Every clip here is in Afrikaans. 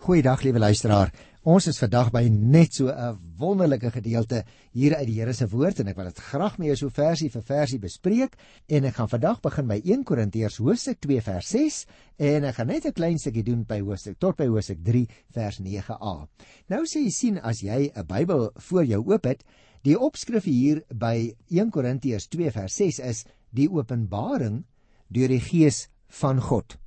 Goeiedag liewe luisteraar. Ons is vandag by net so 'n wonderlike gedeelte hier uit die Here se woord en ek wil dit graag met jou so versie vir versie bespreek en ek gaan vandag begin by 1 Korintiërs hoofstuk 2 vers 6 en ek gaan net 'n klein stukkie doen by hoofstuk tot by hoofstuk 3 vers 9a. Nou sê jy sien as jy 'n Bybel voor jou oop het, die opskrif hier by 1 Korintiërs 2 vers 6 is die openbaring deur die Gees van God.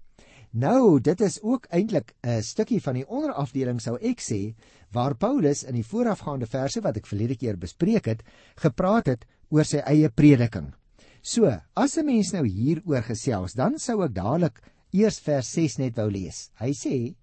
Nou, dit is ook eintlik 'n stukkie van die onderafdeling sou ek sê waar Paulus in die voorafgaande verse wat ek verlede keer bespreek het, gepraat het oor sy eie prediking. So, as 'n mens nou hieroor gesels, dan sou ek dadelik eers vers 6 net wou lees. Hy sê: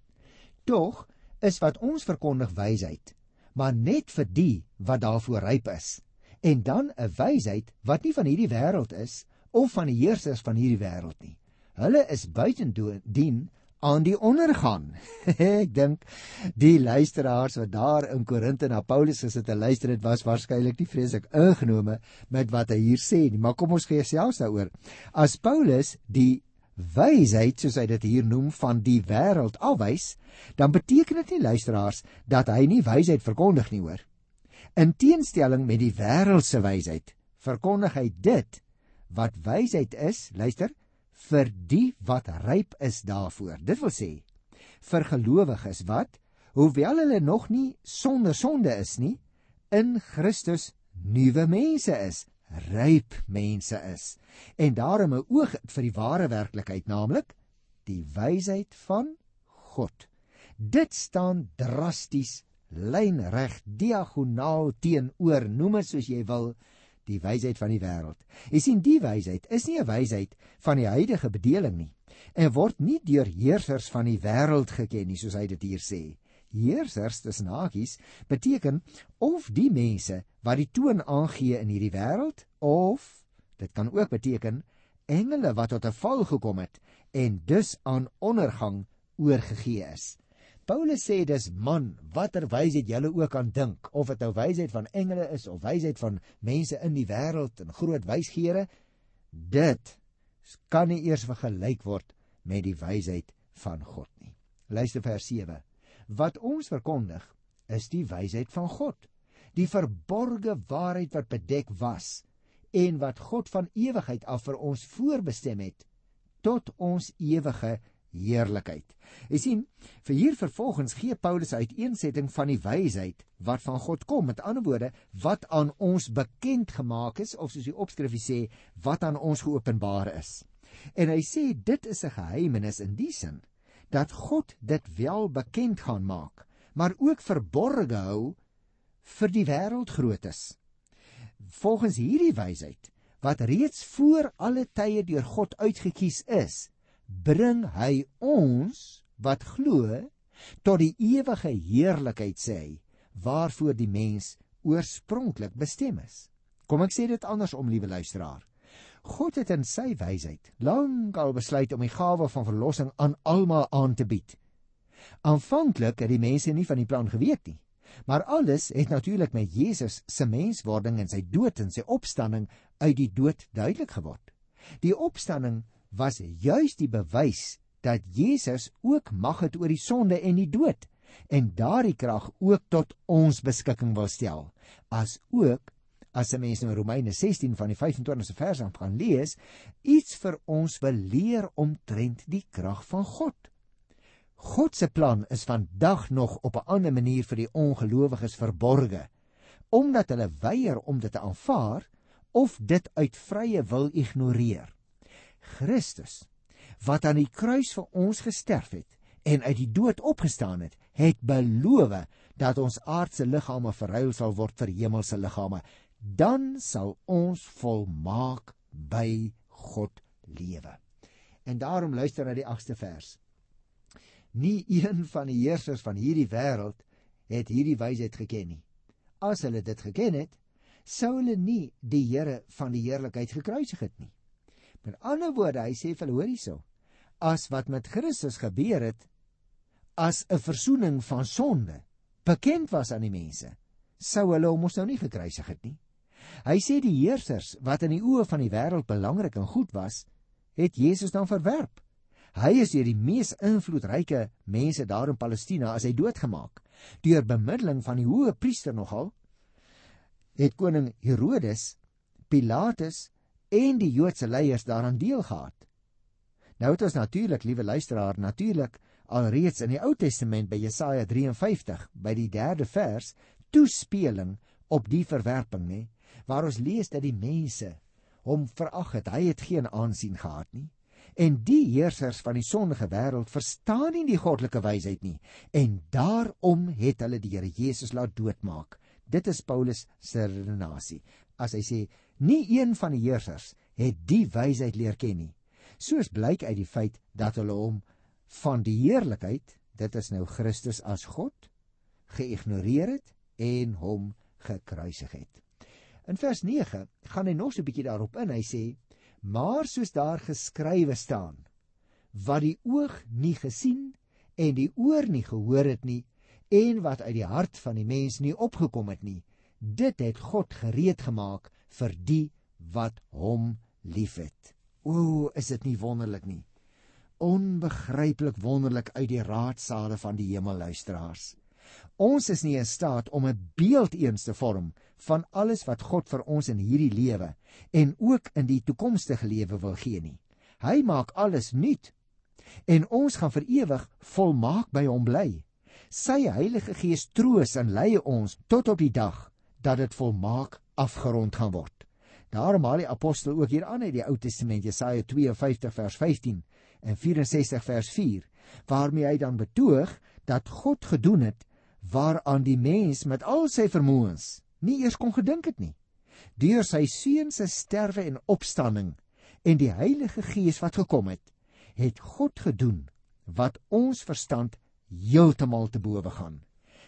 "Tog is wat ons verkondig wysheid, maar net vir die wat daarvoor ryp is, en dan 'n wysheid wat nie van hierdie wêreld is of van die heersers van hierdie wêreld nie." Hulle is buitendien aan die ondergang. ek dink die luisteraars wat daar in Korinte na Paulus gesit en luister het was waarskynlik nie vreeslik ingenome met wat hy hier sê nie. Maar kom ons gee selfs daaroor. As Paulus die wysheid soos hy dit hier noem van die wêreld afwys, dan beteken dit nie luisteraars dat hy nie wysheid verkondig nie hoor. In teenstelling met die wêreldse wysheid, verkondig hy dit wat wysheid is, luister, vir die wat ryp is daarvoor. Dit wil sê vir gelowiges wat hoewel hulle nog nie sonder sonde is nie, in Christus nuwe mense is, ryp mense is en daarom 'n oog vir die ware werklikheid, naamlik die wysheid van God. Dit staan drasties lynreg diagonaal teenoor, noem dit soos jy wil, die wysheid van die wêreld. Jy sien die wysheid is nie 'n wysheid van die huidige bedeling nie en word nie deur heersers van die wêreld geken nie soos hy dit hier sê. Heersers tussen hakies beteken of die mense wat die toon aangee in hierdie wêreld of dit kan ook beteken engele wat tot 'n val gekom het en dus aan ondergang oorgegee is. Paulus sê dis man, watter wysheid julle ook aan dink, of dit nou wysheid van engele is of wysheid van mense in die wêreld en groot wysgeere, dit kan nie eers vergelyk word met die wysheid van God nie. Luister vers 7. Wat ons verkondig is die wysheid van God, die verborgde waarheid wat bedek was en wat God van ewigheid af vir ons voorbestem het tot ons ewige heerlikheid. Jy sien, vir hier vervolgens gee Paulus uiteensetting van die wysheid wat van God kom. Met ander woorde, wat aan ons bekend gemaak is of soos die opskrif sê, wat aan ons geopenbaar is. En hy sê dit is 'n geheimenis in die sin dat God dit wel bekend gaan maak, maar ook verborge hou vir die wêreld groot is. Volgens hierdie wysheid wat reeds voor alle tye deur God uitgekies is, bring hy ons wat glo tot die ewige heerlikheid sê hy waarvoor die mens oorspronklik bestem is. Kom ek sê dit andersom liewe luisteraar. God het in sy wysheid lank al besluit om die gawe van verlossing aan almal aan te bied. Aanvanklik het die mense nie van die plan geweet nie, maar alles het natuurlik met Jesus se menswording en sy dood en sy opstanding uit die dood duidelik geword. Die opstanding was juis die bewys dat Jesus ook mag het oor die sonde en die dood en daardie krag ook tot ons beskikking wil stel as ook as 'n mens nou Romeine 16 van die 25ste vers aan gaan lees iets vir ons beleer omtrent die krag van God. God se plan is vandag nog op 'n ander manier vir die ongelowiges verborge omdat hulle weier om dit te aanvaar of dit uit vrye wil ignoreer Christus wat aan die kruis vir ons gesterf het en uit die dood opgestaan het, het beloof dat ons aardse liggame verruil sal word vir hemelse liggame. Dan sal ons volmaak by God lewe. En daarom luister na die 8ste vers. Nie een van die heersers van hierdie wêreld het hierdie wysheid geken nie. As hulle dit geken het, sou hulle nie die Here van die heerlikheid gekruisig het nie. Met ander woorde, hy sê vir hoor hierso. As wat met Christus gebeur het as 'n verzoening van sonde bekend was aan die mense, sou hulle hom mos nou nie gekruisig het nie. Hy sê die heersers wat in die oë van die wêreld belangrik en goed was, het Jesus dan verwerp. Hy is deur die mees invloedryke mense daar in Palestina as hy doodgemaak. Deur bemiddeling van die hoë priester nogal het koning Herodes, Pilatus en die Joodse leiers daaraan deel gehad. Nou het ons natuurlik, liewe luisteraar, natuurlik alreeds in die Ou Testament by Jesaja 53 by die 3de vers toespeling op die verwerping, nê, waar ons lees dat die mense hom verag het. Hy het geen aansien gehad nie. En die heersers van die sondige wêreld verstaan nie die goddelike wysheid nie en daarom het hulle die Here Jesus laat doodmaak. Dit is Paulus se redenasie. As hy sê nie een van die heersers het die wysheid leer ken nie. Soos blyk uit die feit dat hulle hom van die heerlikheid, dit is nou Christus as God, geïgnoreer het en hom gekruisig het. In vers 9 gaan hy nog so 'n bietjie daarop in. Hy sê: "Maar soos daar geskrywe staan, wat die oog nie gesien en die oor nie gehoor het nie en wat uit die hart van die mens nie opgekom het nie, dit het God gereed gemaak vir die wat hom liefhet." O, is dit nie wonderlik nie? Onbegryplik wonderlik uit die raadsale van die hemel luisteraars. Ons is nie in staat om 'n beeld eens te vorm van alles wat God vir ons in hierdie lewe en ook in die toekomstige lewe wil gee nie. Hy maak alles nuut en ons gaan vir ewig volmaak by hom bly. Sy Heilige Gees troos en lei ons tot op die dag dat dit volmaak afgerond gaan word. Daarom haal die apostel ook hier aan uit die Ou Testament Jesaja 52 vers 15 en 64 vers 4 waarmee hy dan betoog dat God gedoen het waaraan die mens met al sy vermoëns nie eers kon gedink het nie. Deur sy seun se sterwe en opstanding en die Heilige Gees wat gekom het, het God gedoen wat ons verstand heeltemal te bowe gaan.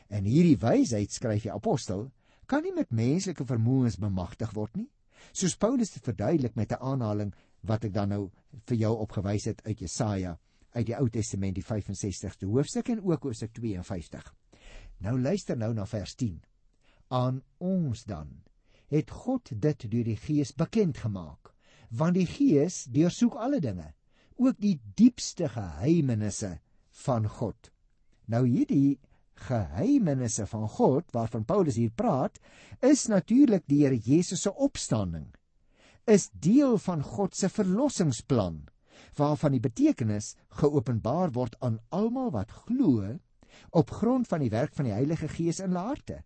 En hierdie wysheid skryf die apostel kan nie met menslike vermoëns bemagtig word nie. Soos Paulus dit verduidelik met 'n aanhaling wat ek dan nou vir jou opgewys het uit Jesaja uit die Ou Testament die 65ste hoofstuk en ook Hoofstuk 52. Nou luister nou na vers 10. Aan ons dan het God dit deur die Gees bekend gemaak, want die Gees deursoek alle dinge, ook die diepste geheimenisse van God. Nou hierdie geheimenisse van God waarvan Paulus hier praat, is natuurlik die Here Jesus se opstanding. Is deel van God se verlossingsplan waarvan die betekenis geopenbaar word aan almal wat glo op grond van die werk van die Heilige Gees in hulle harte.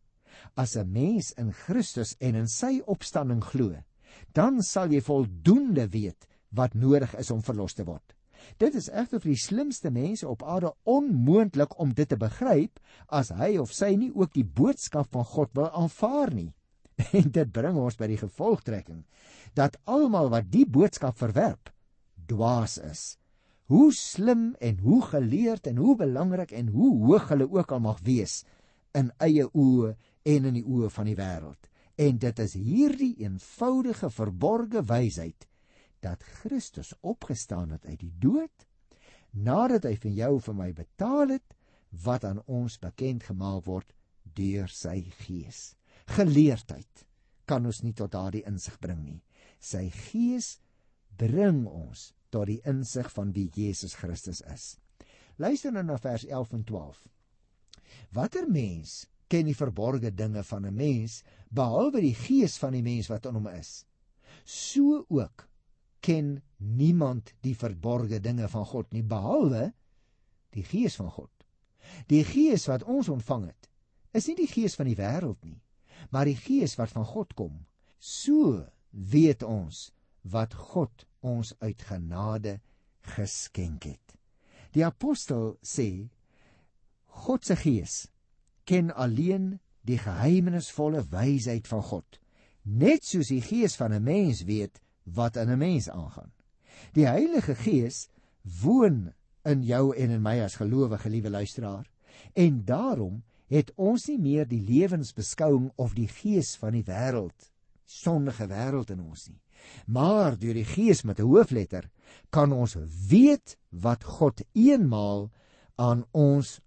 As 'n mens in Christus en in sy opstanding glo, dan sal jy voldoende weet wat nodig is om verlos te word. Dit is egter vir die slimste mense op aarde onmoontlik om dit te begryp as hy of sy nie ook die boodskap van God wil aanvaar nie. En dit bring ons by die gevolgtrekking dat almal wat die boodskap verwerp, dwaas is hoe slim en hoe geleerd en hoe belangrik en hoe hoog hulle ook al mag wees in eie oë en in die oë van die wêreld. En dit is hierdie eenvoudige verborgde wysheid dat Christus opgestaan het uit die dood nadat hy vir jou vir my betaal het wat aan ons bekend gemaak word deur sy gees. Geleerdheid kan ons nie tot daardie insig bring nie. Sy gees bring ons tot die insig van wie Jesus Christus is. Luister nou na vers 11 en 12. Watter mens ken die verborgde dinge van 'n mens behalwe die gees van die mens wat in hom is? So ook ken niemand die verborgde dinge van God nie behalwe die gees van God. Die gees wat ons ontvang het, is nie die gees van die wêreld nie, maar die gees wat van God kom. So weet ons wat God ons uit genade geskenk het. Die apostel sê God se gees ken alleen die geheimenisvolle wysheid van God, net soos die gees van 'n mens weet wat in 'n mens aangaan. Die Heilige Gees woon in jou en in my as gelowige liewe luisteraar, en daarom het ons nie meer die lewensbeskouing of die gees van die wêreld, sondige wêreld in ons nie. Maar deur die Gees met 'n hoofletter kan ons weet wat God eenmaal aan ons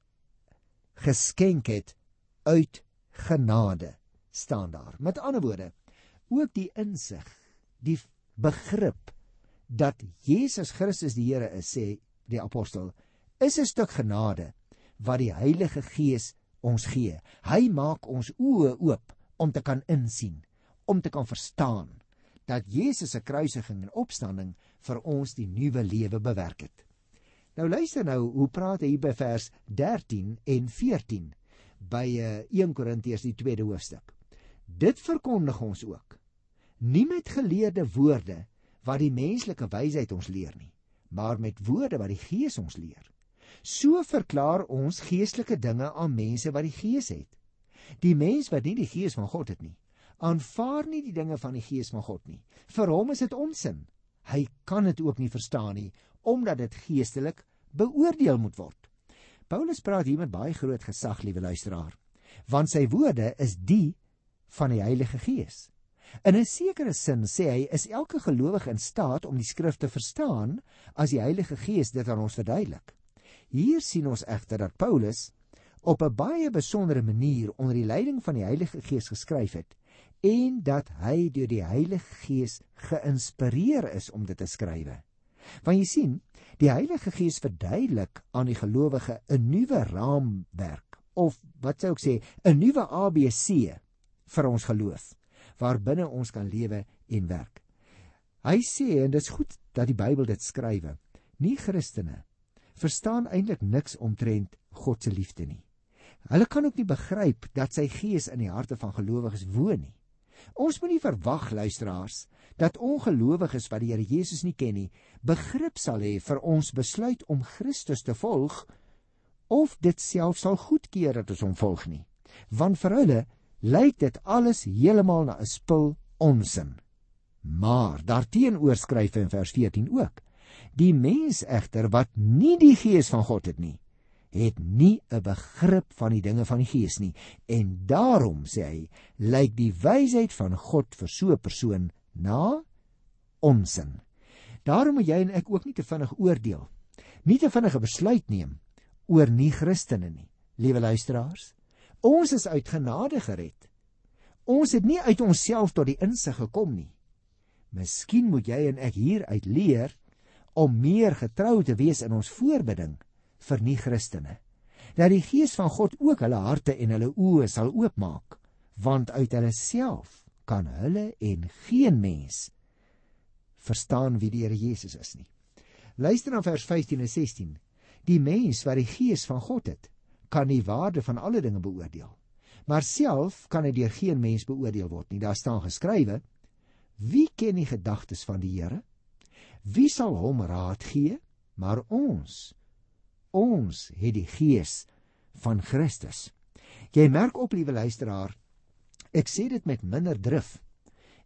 geskenk het uit genade staan daar. Met ander woorde, ook die insig, die begrip dat Jesus Christus die Here is, sê die apostel, is 'n stuk genade wat die Heilige Gees ons gee. Hy maak ons oë oop om te kan insien, om te kan verstaan dat Jesus se kruisiging en opstanding vir ons die nuwe lewe bewerk het. Nou luister nou hoe praat hy by vers 13 en 14 by 1 eh, Korintiërs die 2de hoofstuk. Dit verkondig ons ook. Nie met geleerde woorde wat die menslike wysheid ons leer nie, maar met woorde wat die Gees ons leer. So verklaar ons geestelike dinge aan mense wat die Gees het. Die mens wat nie die Gees van God het nie, aanvaar nie die dinge van die Gees van God nie. Vir hom is dit onsin. Hy kan dit ook nie verstaan nie omdat dit geestelik beoordeel moet word. Paulus praat hier met baie groot gesag, liewe luisteraar, want sy woorde is die van die Heilige Gees. In 'n sekere sin sê hy is elke gelowige in staat om die skrif te verstaan as die Heilige Gees dit aan ons verduidelik. Hier sien ons egter dat Paulus op 'n baie besondere manier onder die leiding van die Heilige Gees geskryf het en dat hy deur die Heilige Gees geïnspireer is om dit te skrywe. Want jy sien, die Heilige Gees verduidelik aan die gelowige 'n nuwe raamwerk of wat sou ek sê, 'n nuwe ABC vir ons geloof waarbinne ons kan lewe en werk. Hy sê en dit is goed dat die Bybel dit skrywe. Nie Christene verstaan eintlik niks omtrent God se liefde nie. Hulle kan ook nie begryp dat sy gees in die harte van gelowiges woon nie. Ons moenie verwag luisteraars dat ongelowiges wat die Here Jesus nie ken nie, begrip sal hê vir ons besluit om Christus te volg of dit self sal goedkeur dat ons hom volg nie. Want vir hulle lyk dit alles heeltemal na 'n spul onsin. Maar daarteenoor skryf hy in vers 14 ook: Die mens egter wat nie die gees van God het nie, het nie 'n begrip van die dinge van die gees nie en daarom sê hy lyk die wysheid van God vir so 'n persoon na onsin. Daarom moet jy en ek ook nie te vinnig oordeel nie te vinnige besluit neem oor nie Christene nie. Liewe luisteraars, ons is uit genade gered. Ons het nie uit onsself tot die insig gekom nie. Miskien moet jy en ek hieruit leer om meer getrou te wees in ons voorbidding vir nie Christene. Dat die Gees van God ook hulle harte en hulle oë sal oopmaak, want uit hulle self kan hulle en geen mens verstaan wie die Here Jesus is nie. Luister na vers 15 en 16. Die mens wat die Gees van God het, kan die waarde van alle dinge beoordeel. Maar self kan hy deur geen mens beoordeel word nie. Daar staan geskrywe: Wie ken die gedagtes van die Here? Wie sal hom raad gee? Maar ons ons het die gees van Christus. Jy merk op, liewe luisteraar, ek sê dit met minder drif.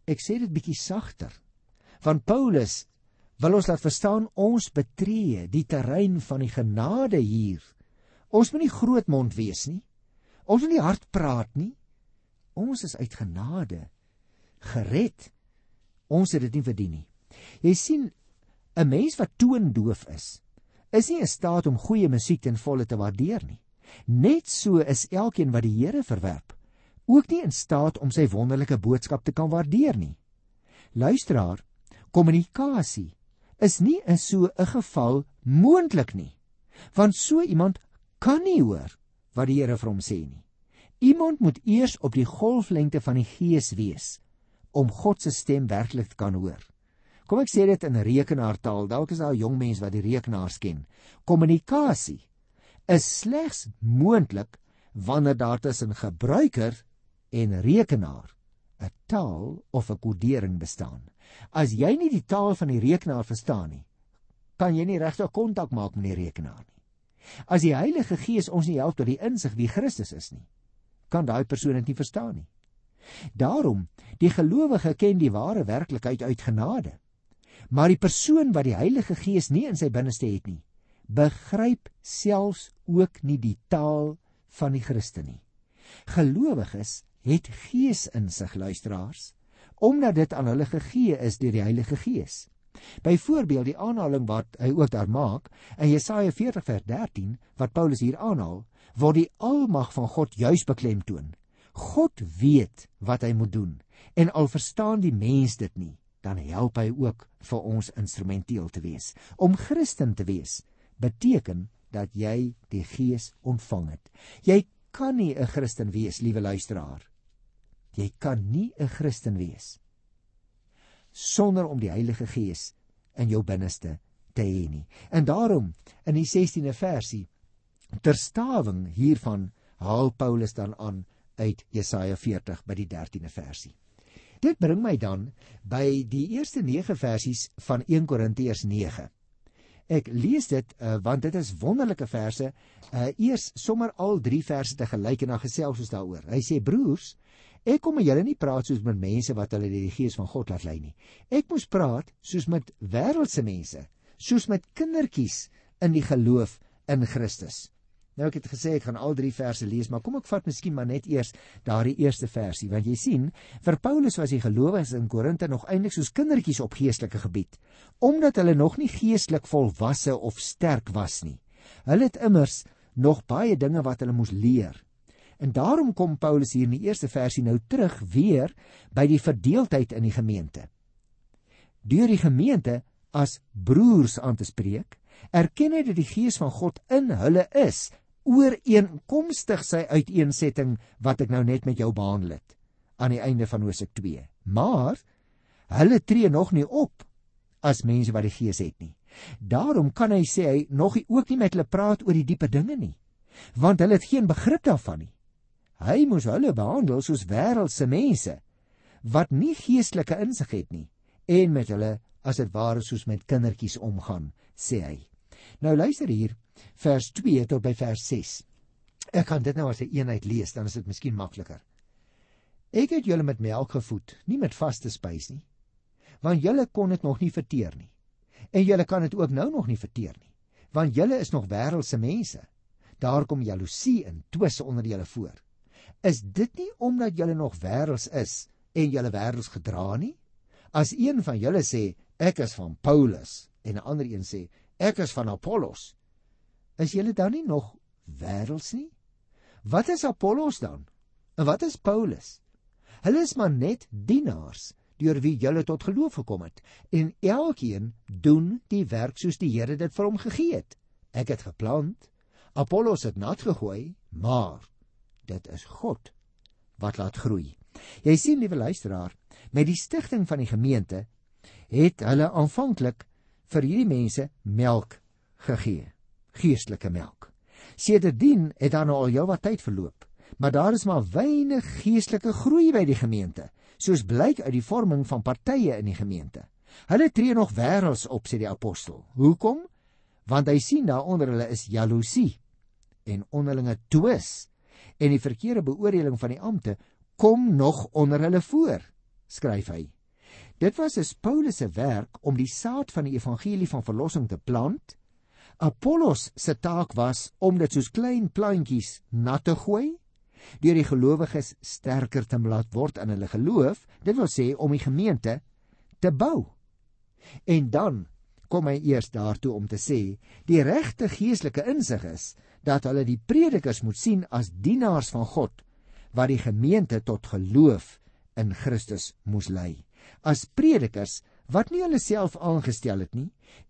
Ek sê dit bietjie sagter. Van Paulus wil ons laat verstaan ons betree die terrein van die genade hier. Ons moet nie grootmond wees nie. Ons moet nie hard praat nie. Ons is uit genade gered. Ons het dit nie verdien nie. Jy sien 'n mens wat toondoof is, is nie in staat om goeie musiek ten volle te waardeer nie. Net so is elkeen wat die Here verwerp, ook nie in staat om sy wonderlike boodskap te kan waardeer nie. Luisteraar, kommunikasie is nie in so 'n geval moontlik nie, want so iemand kan nie hoor wat die Here vir hom sê nie. Iemand moet eers op die golflengte van die Gees wees om God se stem werklik te kan hoor. Kom ek sê dit in rekenaartaal. Dalk is daar 'n jong mens wat die rekenaars ken. Kommunikasie is slegs moontlik wanneer daar tussen gebruiker en rekenaar 'n taal of 'n kodering bestaan. As jy nie die taal van die rekenaar verstaan nie, kan jy nie regtig kontak maak met die rekenaar nie. As die Heilige Gees ons nie help tot die insig wie Christus is nie, kan daai persoon dit nie verstaan nie. Daarom, die gelowige ken die ware werklikheid uit genade. Maar die persoon wat die Heilige Gees nie in sy binneste het nie, begryp selfs ook nie die taal van die Christen nie. Gelowiges het geesinsig luisteraars, omdat dit aan hulle gegee is deur die Heilige Gees. Byvoorbeeld die aanhaling wat hy ook daar maak in Jesaja 40 vers 13 wat Paulus hier aanhaal, word die almag van God juis beklemtoon. God weet wat hy moet doen en al verstaan die mens dit nie, dan help hy ook vir ons instrumenteel te wees. Om Christen te wees beteken dat jy die Gees ontvang het. Jy kan nie 'n Christen wees, liewe luisteraar. Jy kan nie 'n Christen wees sonder om die Heilige Gees in jou binneste te hê nie. En daarom in die 16de versie ter staving hiervan haal Paulus dan aan uit Jesaja 40 by die 13de versie. Dit bring my dan by die eerste 9 versies van 1 Korintiërs 9. Ek lees dit uh, want dit is wonderlike verse. Uh eers sommer al 3 verse te gelyk en dan gesels ons daaroor. Hy sê broers, ek kom met julle nie praat soos met mense wat hulle die gees van God laat lei nie. Ek moes praat soos met wêreldse mense, soos met kindertjies in die geloof in Christus. Nou ek het gesê ek gaan al drie verse lees, maar kom ek vat miskien maar net eers daardie eerste versie, want jy sien, vir Paulus was die gelowiges in Korinthe nog eintlik soos kindertjies op geestelike gebied, omdat hulle nog nie geestelik volwasse of sterk was nie. Hulle het immers nog baie dinge wat hulle moes leer. En daarom kom Paulus hier in die eerste versie nou terug weer by die verdeeldheid in die gemeente. Deur die gemeente as broers aan te spreek, erken hy dat die gees van God in hulle is ooreenkomstig sy uiteensetting wat ek nou net met jou behandel het aan die einde van Hosea 2. Maar hulle tree nog nie op as mense wat die Gees het nie. Daarom kan hy sê hy nog nie ook nie met hulle praat oor die diepe dinge nie, want hulle het geen begrip daarvan nie. Hy moes hulle behandel soos wêreldse mense wat nie geestelike insig het nie en met hulle as dit ware soos met kindertjies omgaan, sê hy. Nou luister hier vers 2 tot by vers 6. Ek kan dit nou as 'n een eenheid lees, dan is dit miskien makliker. Ek het julle met melk gevoed, nie met vaste spys nie, want julle kon dit nog nie verteer nie. En julle kan dit ook nou nog nie verteer nie, want julle is nog wêreldse mense. Daar kom jaloesie en twis onder julle voor. Is dit nie omdat julle nog wêrelds is en julle wêrelds gedra nie? As een van julle sê ek is van Paulus en 'n ander een sê ek is van Apollos, is julle dan nie nog wêrelds nie? Wat is Apollos dan? En wat is Paulus? Hulle is maar net dienaars deur wie julle tot geloof gekom het en elkeen doen die werk soos die Here dit vir hom gegee het. Ek het geplant, Apollos het nat gegooi, maar dit is God wat laat groei. Jy sien liewe luisteraar, met die stigting van die gemeente het hulle aanvanklik vir hierdie mense melk gegee geestelike melk. Sedertdien het daar nou al jou wat tyd verloop, maar daar is maar weinig geestelike groei by die gemeente, soos blyk uit die vorming van partye in die gemeente. Hulle tree nog wêrelds op sê die apostel. Hoekom? Want hy sien daar onder hulle is jaloesie en onderlinge twis en die verkeerde beoordeling van die ampte kom nog onder hulle voor, skryf hy. Dit was as Paulus se werk om die saad van die evangelie van verlossing te plant Apollos se taak was om dit soos klein plantjies nat te gooi deur die gelowiges sterker te laat word in hulle geloof, dit wil sê om die gemeente te bou. En dan kom hy eers daartoe om te sê die regte geestelike insig is dat hulle die predikers moet sien as dienaars van God wat die gemeente tot geloof in Christus moes lei. As predikers wat nie hulle self aangestel het nie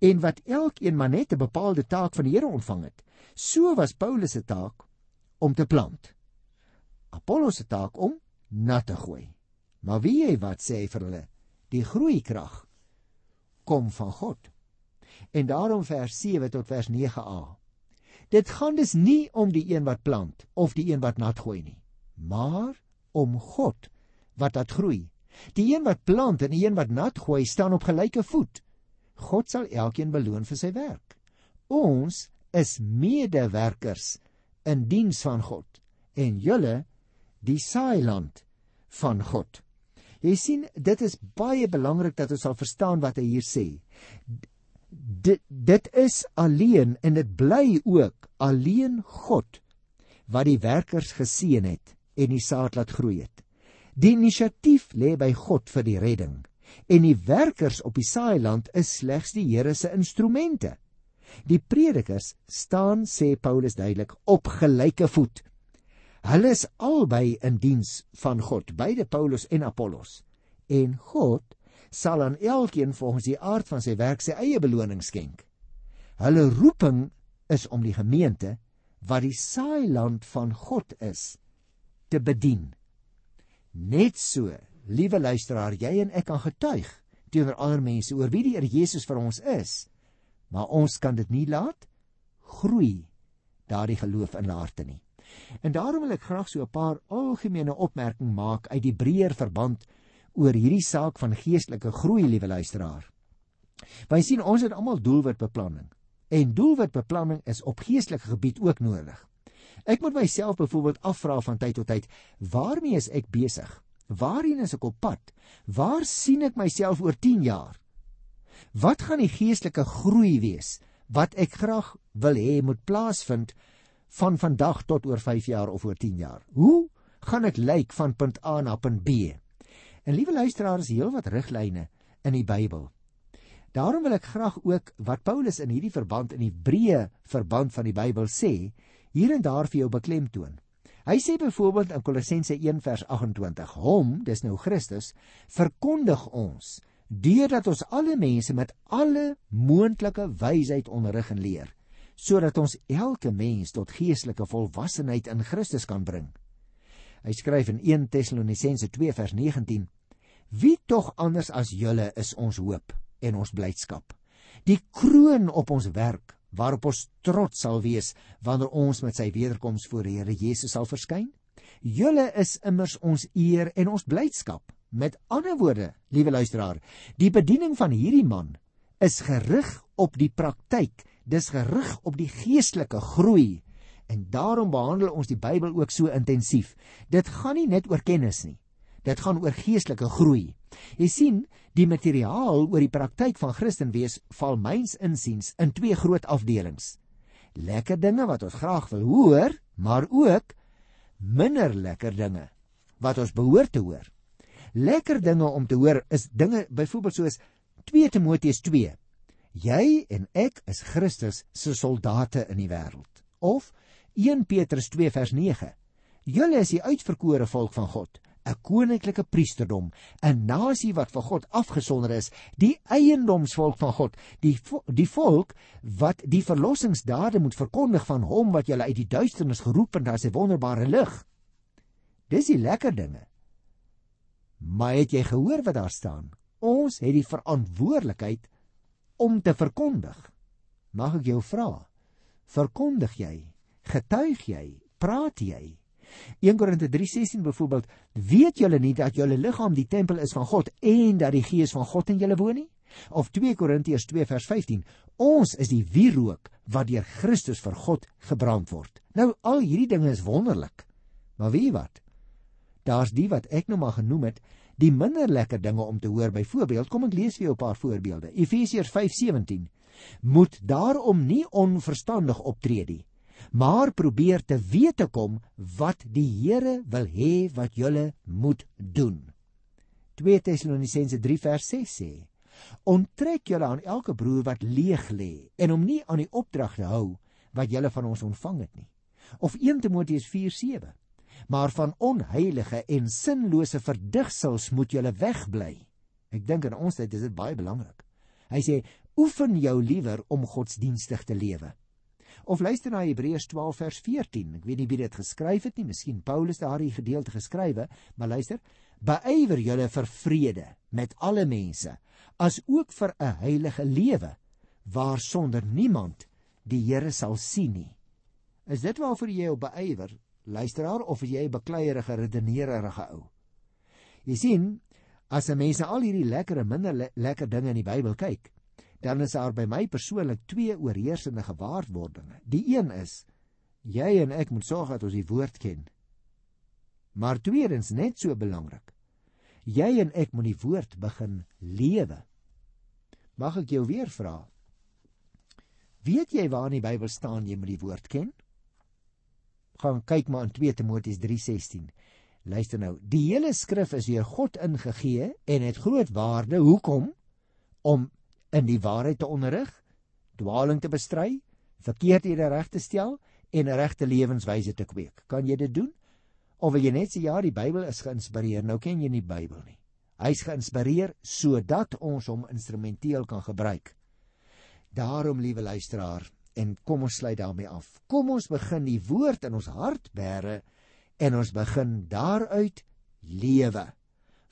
en wat elkeen maar net 'n bepaalde taak van die Here ontvang het. So was Paulus se taak om te plant. Apollos se taak om nat te gooi. Maar wie jy wat sê vir hulle? Die groeikrag kom van God. En daarom vers 7 tot vers 9a. Dit gaan dus nie om die een wat plant of die een wat nat gooi nie, maar om God wat laat groei Die een wat plant en die een wat nat gooi, staan op gelyke voet. God sal elkeen beloon vir sy werk. Ons is medewerkers in diens van God en julle die saailand van God. Jy sien, dit is baie belangrik dat ons sal verstaan wat hy hier sê. Dit dit is alleen en dit bly ook alleen God wat die werkers geseën het en die saad laat groei het. Die inisiatief lê by God vir die redding en die werkers op die saailand is slegs die Here se instrumente. Die predikers staan sê Paulus duidelik op gelyke voet. Hulle is albei in diens van God, beide Paulus en Apollos. En God sal aan elkeen volgens die aard van sy werk sy eie beloning skenk. Hulle roeping is om die gemeente wat die saailand van God is te bedien. Net so, liewe luisteraar, jy en ek kan getuig teenoor ander mense oor wie die Here Jesus vir ons is, maar ons kan dit nie laat groei daardie geloof in harte nie. En daarom wil ek graag so 'n paar algemene opmerking maak uit die breër verband oor hierdie saak van geestelike groei, liewe luisteraar. Wy sien ons het almal doelwitbeplanning. En doelwitbeplanning is op geestelike gebied ook nodig. Ek moet myself byvoorbeeld afvra van tyd tot tyd, waarmee is ek besig? Waarheen is ek op pad? Waar sien ek myself oor 10 jaar? Wat gaan die geestelike groei wees wat ek graag wil hê moet plaasvind van vandag tot oor 5 jaar of oor 10 jaar? Hoe gaan ek lyk van punt A na punt B? En liewe luisteraars, heel wat riglyne in die Bybel. Daarom wil ek graag ook wat Paulus in hierdie verband in die breë verband van die Bybel sê, hier en daar vir jou beklemtoon. Hy sê byvoorbeeld in Kolossense 1 vers 28: Hom, dis nou Christus, verkondig ons deurdat ons alle mense met alle moontlike wysheid onderrig en leer, sodat ons elke mens tot geestelike volwassenheid in Christus kan bring. Hy skryf in 1 Tessalonisense 2 vers 19: Wie tog anders as julle is ons hoop en ons blydskap. Die kroon op ons werk waarop ons trots sal wees wanneer ons met sy wederkoms voor die Here Jesus sal verskyn. Julle is immers ons eer en ons blydskap. Met ander woorde, liewe luisteraar, die bediening van hierdie man is gerig op die praktyk, dis gerig op die geestelike groei. En daarom behandel ons die Bybel ook so intensief. Dit gaan nie net oor kennis nie. Dit gaan oor geestelike groei. Jy sien, die materiaal oor die praktyk van Christen wees val myns insiens in twee groot afdelings. Lekker dinge wat ons graag wil hoor, maar ook minder lekker dinge wat ons behoort te hoor lekker dinge om te hoor is dinge byvoorbeeld soos 2 Timoteus 2. Jy en ek is Christus se soldate in die wêreld. Of 1 Petrus 2 vers 9. Julle is die uitverkore volk van God, 'n koninklike priesterdom, 'n nasie wat vir God afgesonder is, die eiendomsvolk van God, die die volk wat die verlossingsdade moet verkondig van hom wat julle uit die duisternis geroep het na sy wonderbare lig. Dis die lekker dinge. Maar het jy gehoor wat daar staan? Ons het die verantwoordelikheid om te verkondig. Mag ek jou vra? Verkondig jy? Getuig jy? Praat jy? 1 Korinte 3:16 byvoorbeeld, weet julle nie dat julle liggaam die tempel is van God en dat die Gees van God in julle woon nie? Of 2 Korintiërs 2 vers 15, ons is die wierook wat deur Christus vir God gebrand word. Nou al hierdie dinge is wonderlik. Maar weet jy wat? Daar's die wat ek nou maar genoem het, die minder lekker dinge om te hoor. Byvoorbeeld, kom ek lees vir jou 'n paar voorbeelde. Efesiërs 5:17 moet daarom nie onverstandig optree nie, maar probeer te weet te kom wat die Here wil hê wat julle moet doen. 2 Tessalonisense 3 vers 6 sê: Onttrek julle aan elke broer wat leeg lê en hom nie aan die opdrag te hou wat julle van ons ontvang het nie. Of 1 Timoteus maar van onheilige en sinlose verdigsels moet jy wegbly. Ek dink in ons tyd is dit baie belangrik. Hy sê oefen jou liewer om godsdienstig te lewe. Of luister na Hebreërs 12 vers 14. Ek weet nie wie dit geskryf het nie, miskien Paulus daardie gedeelte geskrywe, maar luister, beywer julle vir vrede met alle mense, as ook vir 'n heilige lewe waar sonder niemand die Here sal sien nie. Is dit waarvoor jy op beywer luisteraar of jy 'n bekleierige redeneerige ou. Jy sien, as 'n mens al hierdie lekker en minder le lekker dinge in die Bybel kyk, dan is daar by my persoonlik twee oorheersende gewaarwordinge. Die een is jy en ek moet sorg dat ons die woord ken. Maar tweedens net so belangrik, jy en ek moet die woord begin lewe. Mag ek jou weer vra? Weet jy waar in die Bybel staan jy moet die woord ken? gaan kyk maar in 2 Timoteus 3:16. Luister nou, die hele skrif is deur God ingegee en het groot waarde. Hoekom? Om in die waarheid te onderrig, dwaaling te bestry, verkeerdhede reg te stel en 'n regte lewenswyse te kweek. Kan jy dit doen? Of wil jy net sê ja, die Bybel is geïnspireer. Nou ken jy nie die Bybel nie. Hy's geïnspireer sodat ons hom instrumenteel kan gebruik. Daarom, liewe luisteraar, en kom ons sluit daarmee af. Kom ons begin die woord in ons hart bære en ons begin daaruit lewe.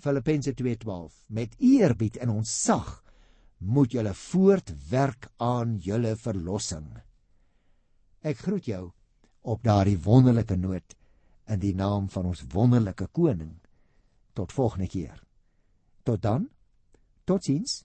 Filippense 2:12 Met eerbied en ontzag moet julle voortwerk aan julle verlossing. Ek groet jou op daardie wonderlike noot in die naam van ons wonderlike koning. Tot volgende keer. Tot dan. Totsiens.